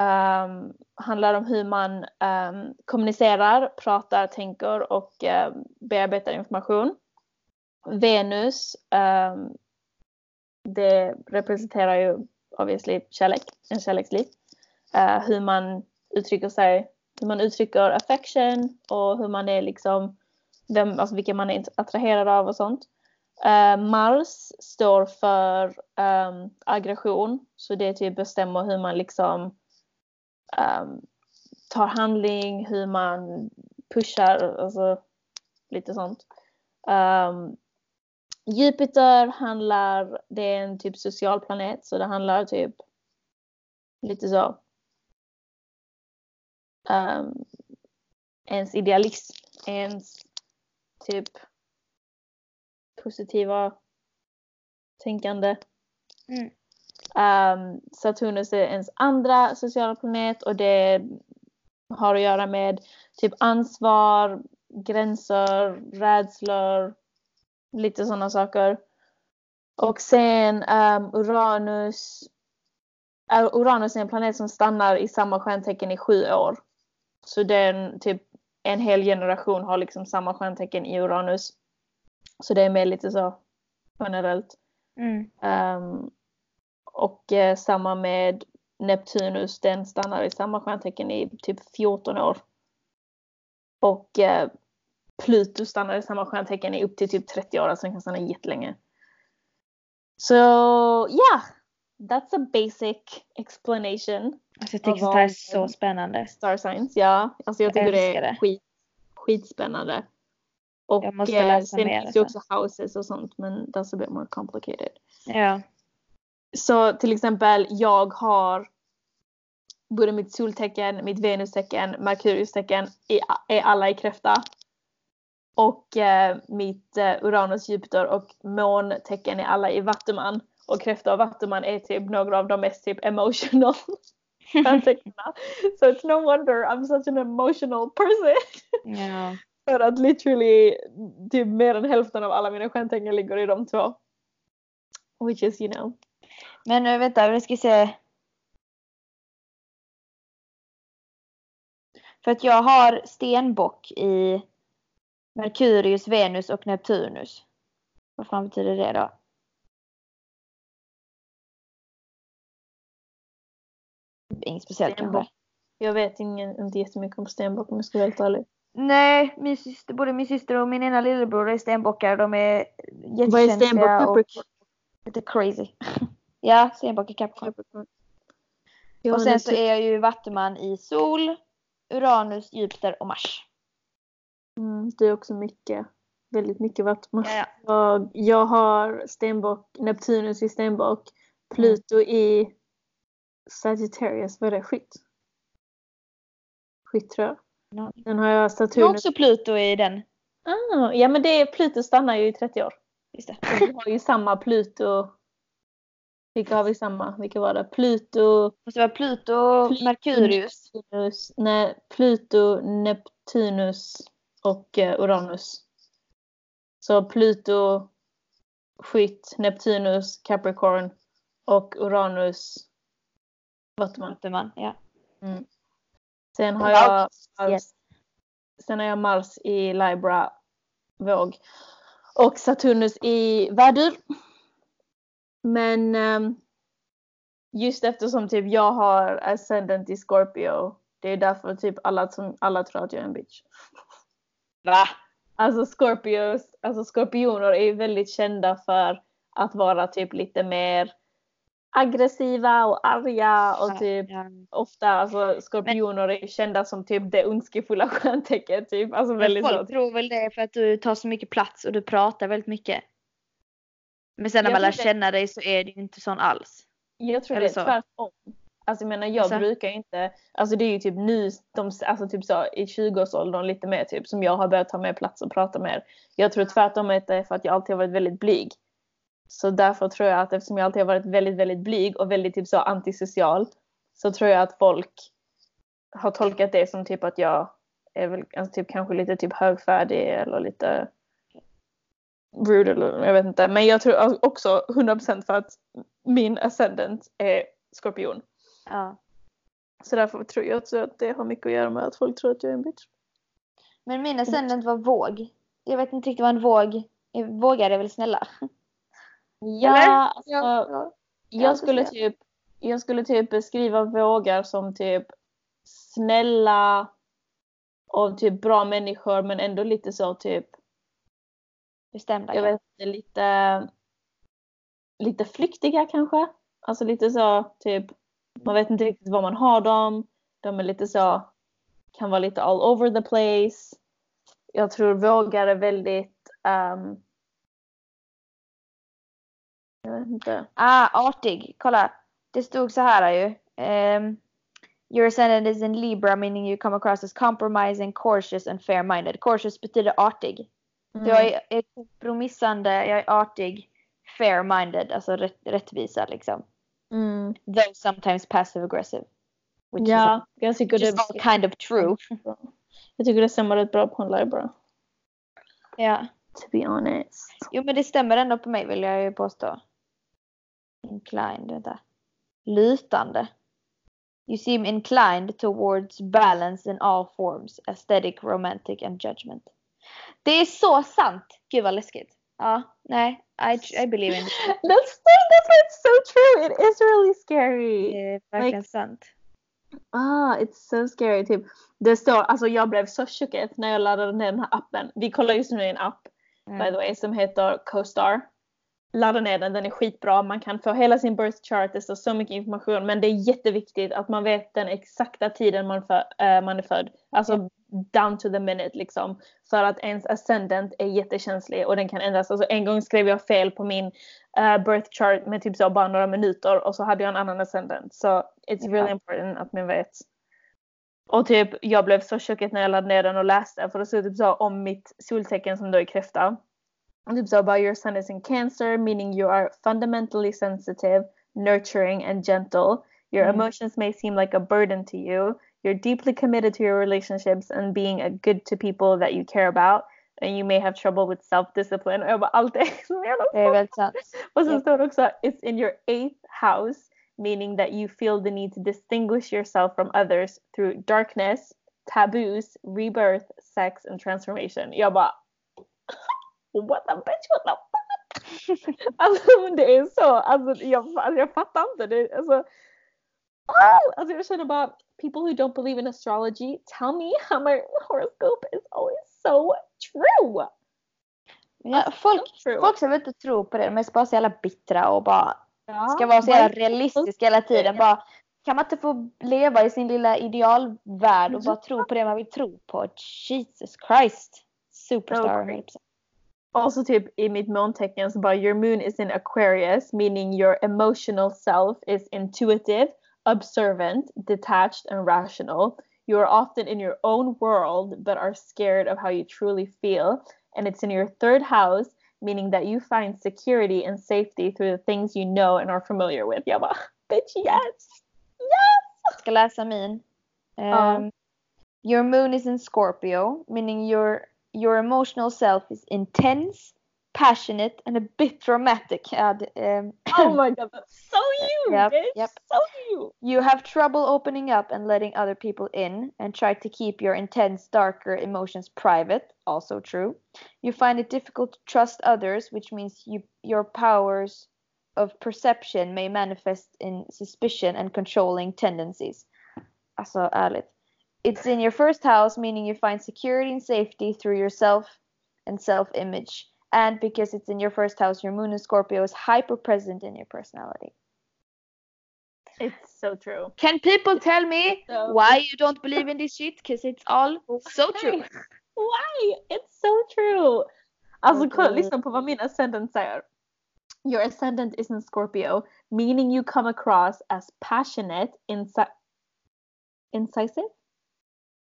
Um, handlar om hur man um, kommunicerar, pratar, tänker och um, bearbetar information. Venus, um, det representerar ju obviously kärlek, en kärleksliv. Uh, hur man uttrycker sig, hur man uttrycker affection och hur man är liksom, vem, alltså vilka man är attraherad av och sånt. Uh, Mars står för um, aggression, så det typ bestämmer hur man liksom um, tar handling, hur man pushar, alltså lite sånt. Um, Jupiter handlar, det är en typ social planet så det handlar typ lite så um, ens idealism, ens typ positiva tänkande. Mm. Um, Saturnus är ens andra sociala planet och det har att göra med typ ansvar, gränser, rädslor, lite sådana saker. Och sen um, Uranus. Uh, Uranus är en planet som stannar i samma stjärntecken i sju år. Så den typ en hel generation har liksom samma stjärntecken i Uranus. Så det är mer lite så generellt. Mm. Um, och uh, samma med Neptunus, den stannar i samma stjärntecken i typ 14 år. Och uh, Pluto stannar i samma stjärntecken i upp till typ 30 år, alltså den kan stanna jättelänge. Så ja, yeah, that's a basic explanation. Alltså jag tycker sånt här är så spännande. Star signs, ja. Alltså jag, Jag tycker det är det. skit, skitspännande. Och Jag måste eh, läsa sen mer finns det alltså. också houses och sånt men that's a bit more complicated. Ja. Så till exempel jag har både mitt soltecken, mitt venustecken, merkuriustecken är alla i kräfta. Och eh, mitt eh, Uranus, Jupiter och måntecken är alla i vattuman. Och kräfta och vattuman är typ några av de mest typ emotional stjärntecknen. So it's no wonder I'm such an emotional person. ja. För att literally typ mer än hälften av alla mina stjärntecken ligger i de två. Which is you know. Men nu vänta, vi ska se. För att jag har stenbock i Merkurius, Venus och Neptunus. Vad fan betyder det då? Inget speciellt Stenbock. kanske. Jag vet ingen, inte jättemycket om stenbock om jag ska vara helt ärlig. Nej, min syster, både min syster och min ena lillebror är stenbockar. De är Vad är stenbock? jättekänsliga och lite crazy. ja, stenbock är Capricorn. Och sen så är jag ju vattuman i Sol, Uranus, Jupiter och Mars. mm, det är också mycket. Väldigt mycket vatten. Ja, ja. Jag, jag har stenbock, Neptunus i stenbock, Pluto i Sagittarius, vad är det? Skytt? Skytt tror jag. Ja. Sen har jag Du har Saturnus. också Pluto i den. Ah, ja men det är, Pluto stannar ju i 30 år. Just det. Vi har ju samma Pluto. Vilka har vi samma? Vilka var det? Pluto, Måste vara Pluto, Pluto, Merkurius. Neptunus, nej, Pluto, Neptunus och eh, Uranus. Så Pluto, Skytt, Neptunus, Capricorn och Uranus, Vattuman. Vattuman, ja. Sen har jag Mars, Yes. sen har jag Mars i Libra, våg. Och Saturnus i värdur. Men ehm, just eftersom typ jag har ascendant i Scorpio, det är därför typ alla, som, alla tror att jag är en bitch. Va? Alltså Scorpios, alltså skorpioner är ju väldigt kända för att vara typ lite mer aggressiva och arga och typ Ja. ofta alltså skorpioner är kända som typ det ondskefulla stjärntecknet typ. Alltså väldigt så. folk tror väl det för att du tar så mycket plats och du pratar väldigt mycket. Men sen när Jag man lär det- känna dig så är det ju inte sån alls. Jag tror Eller det är så. tvärtom. Alltså jag menar jag Alltså? brukar inte, alltså det är ju typ nu, de, alltså typ så i 20-årsåldern lite mer typ som jag har börjat ta mer plats och prata mer. Jag tror tvärtom att det är för att jag alltid har varit väldigt blyg. Så därför tror jag att eftersom jag alltid har varit väldigt, väldigt blyg och väldigt typ så antisocial så tror jag att folk har tolkat det som typ att jag är väl alltså typ kanske lite typ högfärdig eller lite rude eller jag vet inte. Men jag tror också 100% för att min ascendant är skorpion. Ja. Så därför tror jag också att det har mycket att göra med att folk tror att jag är en bitch. Men min ascendant var våg. Jag vet inte riktigt vad en våg Vågar är väl snälla? Ja, alltså, ja, ja. jag, skulle typ, jag skulle typ beskriva vågar som typ snälla och typ bra människor men ändå lite så typ bestämda. Jag vet inte, lite lite flyktiga kanske. Alltså lite så typ man vet inte riktigt var man har dem. De är lite så kan vara lite all over the place. Jag tror vågar är väldigt um, jag vet inte. Ah, artig. Kolla. Det stod så här ju. Um, Your ascendant is in Libra meaning you come across as compromising, cautious and fair-minded. Cautious betyder artig. Mm. Jag är, är kompromissande, jag är artig, fair-minded, alltså rätt, rättvisa liksom. Mm. Though sometimes passive aggressive. ja, is, jag tycker det är kind of true. Jag tycker det stämmer rätt bra på en Libra. Ja. To be honest. Jo men det stämmer ändå på mig vill jag ju påstå. Inclined, vänta. Lutande. You seem inclined towards balance in all forms, aesthetic, romantic and judgment. Det är så sant! Gud vad läskigt. Ja, nej, I, I believe in it. that's, that's why it's so true! It is really scary! Det är verkligen like, sant. Ah, it's so scary. Typ. Det står, alltså jag blev så chockad när jag laddade ner den här appen. Vi kollar just nu i en app, mm. by the way, som heter CoStar ladda ner den, den är skitbra. Man kan få hela sin birth chart, det står så mycket information. Men det är jätteviktigt att man vet den exakta tiden man, för, äh, man är född. Alltså down to the minute liksom. För att ens ascendant är jättekänslig och den kan ändras. Alltså en gång skrev jag fel på min uh, birth chart med typ så bara några minuter och så hade jag en annan ascendant. Så it's really important att man vet. Och typ jag blev så chockad när jag laddade ner den och läste för det stod typ så om mitt soltecken som då är kräfta. So about your sun is in Cancer, meaning you are fundamentally sensitive, nurturing, and gentle. Your mm. emotions may seem like a burden to you. You're deeply committed to your relationships and being a good to people that you care about. And you may have trouble with self-discipline. Och jag bara, allt är Det är väldigt sant. Och sen står det också, it's in your eighth house, meaning that you feel the need to distinguish yourself from others through darkness, taboos, rebirth, sex, and transformation. Jag bara, what the bitch, what the fuck? alltså det är så, alltså jag, alltså, jag fattar inte. Det, alltså, oh, alltså jag känner bara, people who don't believe in astrology, tell me how my horoscope is always so true. Ja, alltså, folk, folk som inte tror på det, de är bara så jävla bittra och bara ja, ska vara så jävla realistiska hela tiden. Bara, kan man inte få leva i sin lilla idealvärld och bara tro på det man vill tro på? Jesus Christ! Superstar. Okay. Also typ i mitt måntecken så bara your moon is in Aquarius meaning your emotional self is intuitive, observant, detached and rational. You are often in your own world but are scared of how you truly feel and it's in your third house meaning that you find security and safety through the things you know and are familiar with. Jag bara bitch yes! Yes! Jag ska läsa min. Um, um, your moon is in Scorpio meaning you're your emotional self is intense, passionate, and a bit dramatic. um, oh my god, that's so you, yep, bitch. Yep. So you. You have trouble opening up and letting other people in, and try to keep your intense, darker emotions private. Also true. You find it difficult to trust others, which means you your powers of perception may manifest in suspicion and controlling tendencies. Alltså ärligt. It's in your first house, meaning you find security and safety through yourself and self image. And because it's in your first house, your moon in Scorpio is hyper present in your personality. It's so true. Can people tell me so why you don't believe in this shit? Because it's all so true. Why? It's so true. Alltså kolla, lyssna på vad min ascendant säger. Your ascendant is in Scorpio, meaning you come across as passionate, inci- incisive,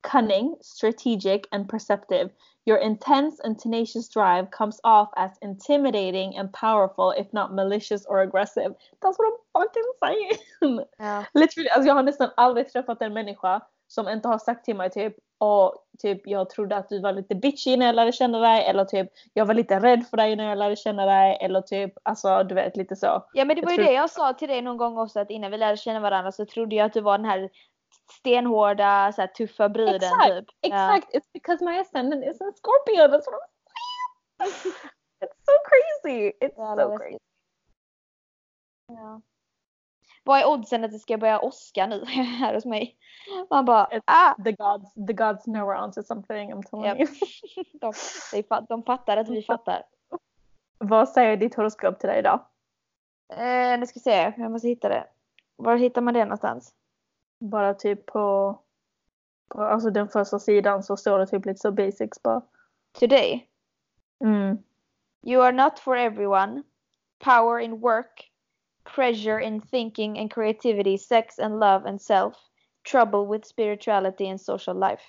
cunning, strategic, and perceptive. Your intense and tenacious drive comes off as intimidating and powerful, if not malicious or aggressive. That's what I'm fucking saying! Ja. Literally, alltså jag har nästan aldrig träffat en människa som inte har sagt till mig typ och typ jag trodde att du var lite bitchy när jag lärde känna dig eller typ jag var lite rädd för dig när jag lärde känna dig eller typ alltså du vet lite så. Ja men det var jag ju det jag sa till dig någon gång också att innan vi lärde känna varandra så trodde jag att du var den här stenhårda, så här, tuffa bruden Exakt, typ. Exakt, it's because my ascendant is in Scorpio. That's what I'm saying. It's so crazy. It's Jävla so crazy. Ja. Vad är oddsen att det ska börja åska nu här hos mig? Man bara, It's- ah! The gods, the gods know we're onto something. I'm telling Japp. you. De, de fattar att vi fattar. Vad säger ditt horoskop till dig idag? Eh, nu ska vi se, jag måste hitta det. Var hittar man det någonstans? Bara typ på, på alltså den första sidan så står det typ lite så basics bara. Today. Mm. You are not for everyone. Power in work. Pressure in thinking and creativity, sex and love and self. Trouble with spirituality and social life.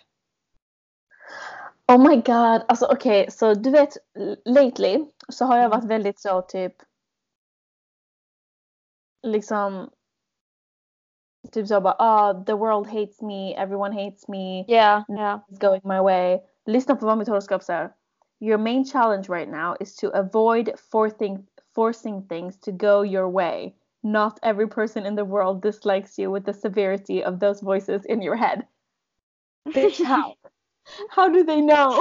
Oh my god, alltså okej, så du vet lately så har jag Mm. varit väldigt så typ liksom så bara ah the world hates me, everyone hates me, Yeah, yeah. it's going my way. Lyssna på vad mitt horoskop säger. Your main challenge right now is to avoid forcing forcing things to go your way. Not every person in the world dislikes you with the severity of those voices in your head. Bitch, how? How do they know?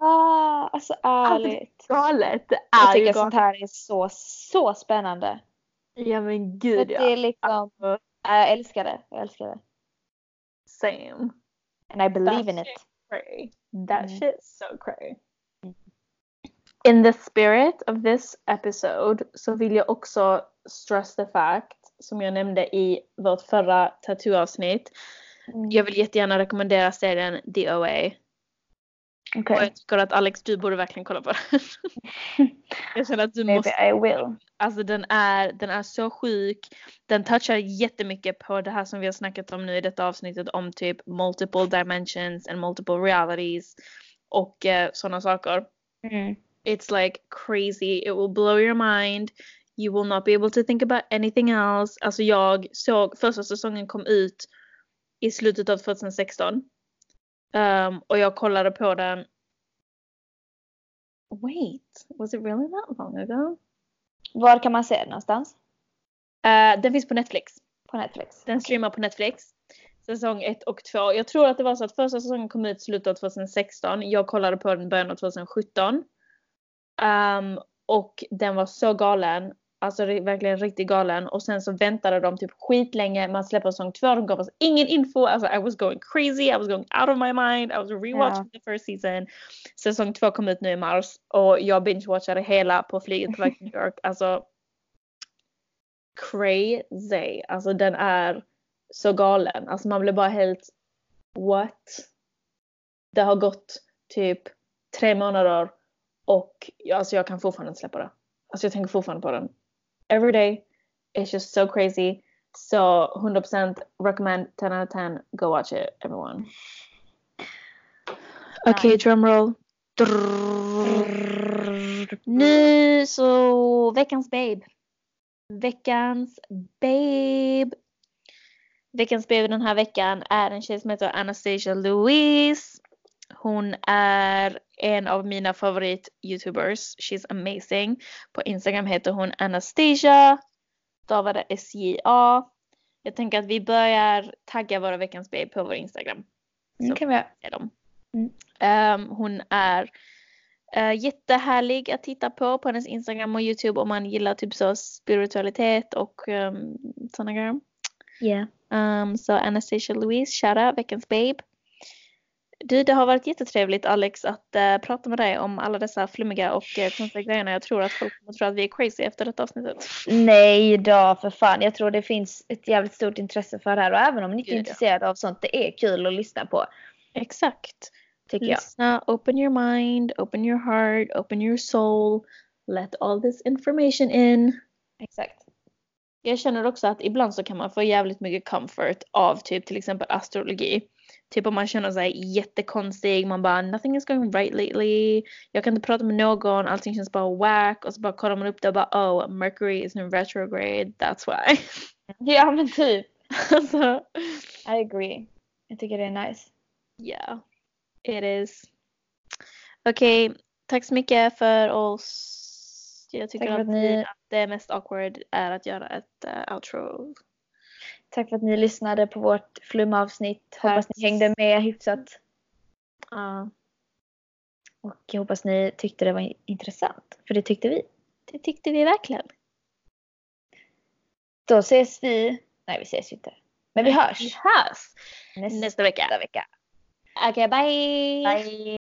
Ah, alltså ärligt. galet. Det Jag är ju tycker galet. sånt här är så, så spännande. Ja men För gud det ja. är liksom, Alltså, jag älskar det. Jag älskar det. Same. And I believe That in it. cray. That Mm. shit's so cray. In the spirit of this episode så vill jag också stress the fact som jag nämnde i vårt förra tattooavsnitt. Mm. Jag vill jättegärna rekommendera serien DOA. Och jag tycker att Alex du borde verkligen kolla på den. jag känner att du måste Maybe I will. Alltså den är, den är så sjuk. Den touchar jättemycket på det här som vi har snackat om nu i detta avsnittet om typ multiple dimensions and multiple realities och eh, sådana saker. Mm. It's like crazy. It will blow your mind. You will not be able to think about anything else. Alltså jag såg första säsongen kom ut i slutet av 2016. Um, och jag kollade på den. Wait, was it really that long ago? Var kan man se den någonstans? Eh, den finns på Netflix. På Netflix? Den streamar på Netflix. Säsong 1 och 2. Jag tror att det var så att första säsongen kom ut i slutet av 2016. Jag kollade på den i början av 2017. Ehm, och den var så galen. Alltså verkligen riktigt galen. Och sen så väntade de typ skitlänge med att släppa säsong 2. De gav oss ingen info. Alltså I was going crazy. I was going out of my mind. I was rewatching the first season. Säsong 2 kom ut nu i mars. Och jag binge-watchade hela på flyget på väg till New York. Alltså crazy. Alltså den är så galen. Alltså man blir bara helt what? Det har gått typ tre månader och alltså jag kan fortfarande inte släppa det. Alltså jag tänker fortfarande på den. Every day. It's just so crazy. So 100% recommend 10 out of 10. Go watch it everyone. Okej, Nice. drumroll. Nu så veckans babe. Veckans babe. Veckans babe den här veckan är en tjej som heter Anastasia Louise. Hon är en av mina favorit youtubers. She's amazing. På Instagram heter hon Anastasia. Stavade S-J-A. Jag tänker att vi börjar tagga våra veckans babe på vår Instagram. Mm, kan vi göra. Mm. Ehm, hon är uh, jättehärlig att titta på på hennes Instagram och Youtube om man gillar typ så spiritualitet och um, sådana grejer. Yeah. Um, så Anastasia Louise, shoutout, veckans babe. Du, det har varit jättetrevligt Alex att eh, prata med dig om alla dessa flummiga och uh, konstiga grejerna. Jag tror att folk kommer tro att vi är crazy efter detta avsnittet. Nej då för fan. Jag tror det finns ett jävligt stort intresse för det här och även om ni inte är intresserade av sånt, det är kul att lyssna på. Exakt. Tycker jag. Lyssna, open your mind, open your heart, open your soul. Let all this information in. Exakt. Jag känner också att ibland så kan man få jävligt mycket comfort av typ till exempel astrologi. Typ om man känner sig jättekonstig, man bara nothing is going right lately. Jag kan inte prata med någon, allting känns bara whack och så bara kollar man upp det och bara oh Mercury is in retrograde, that's why. Ja men typ. alltså, I agree. Jag tycker det är nice. yeah, it is. Okej, tack så mycket för oss. Jag tycker att ni- att det mest awkward är att göra ett uh, outro. Tack för att ni lyssnade på vårt flumavsnitt. Hoppas ni hängde med hyfsat. Ja, Och jag hoppas ni tyckte det var intressant. För det tyckte vi. det tyckte vi verkligen. Då ses vi. Nej vi ses ju inte. Men vi hörs Vi hörs nästa, nästa vecka. vecka. Okej, bye! Bye.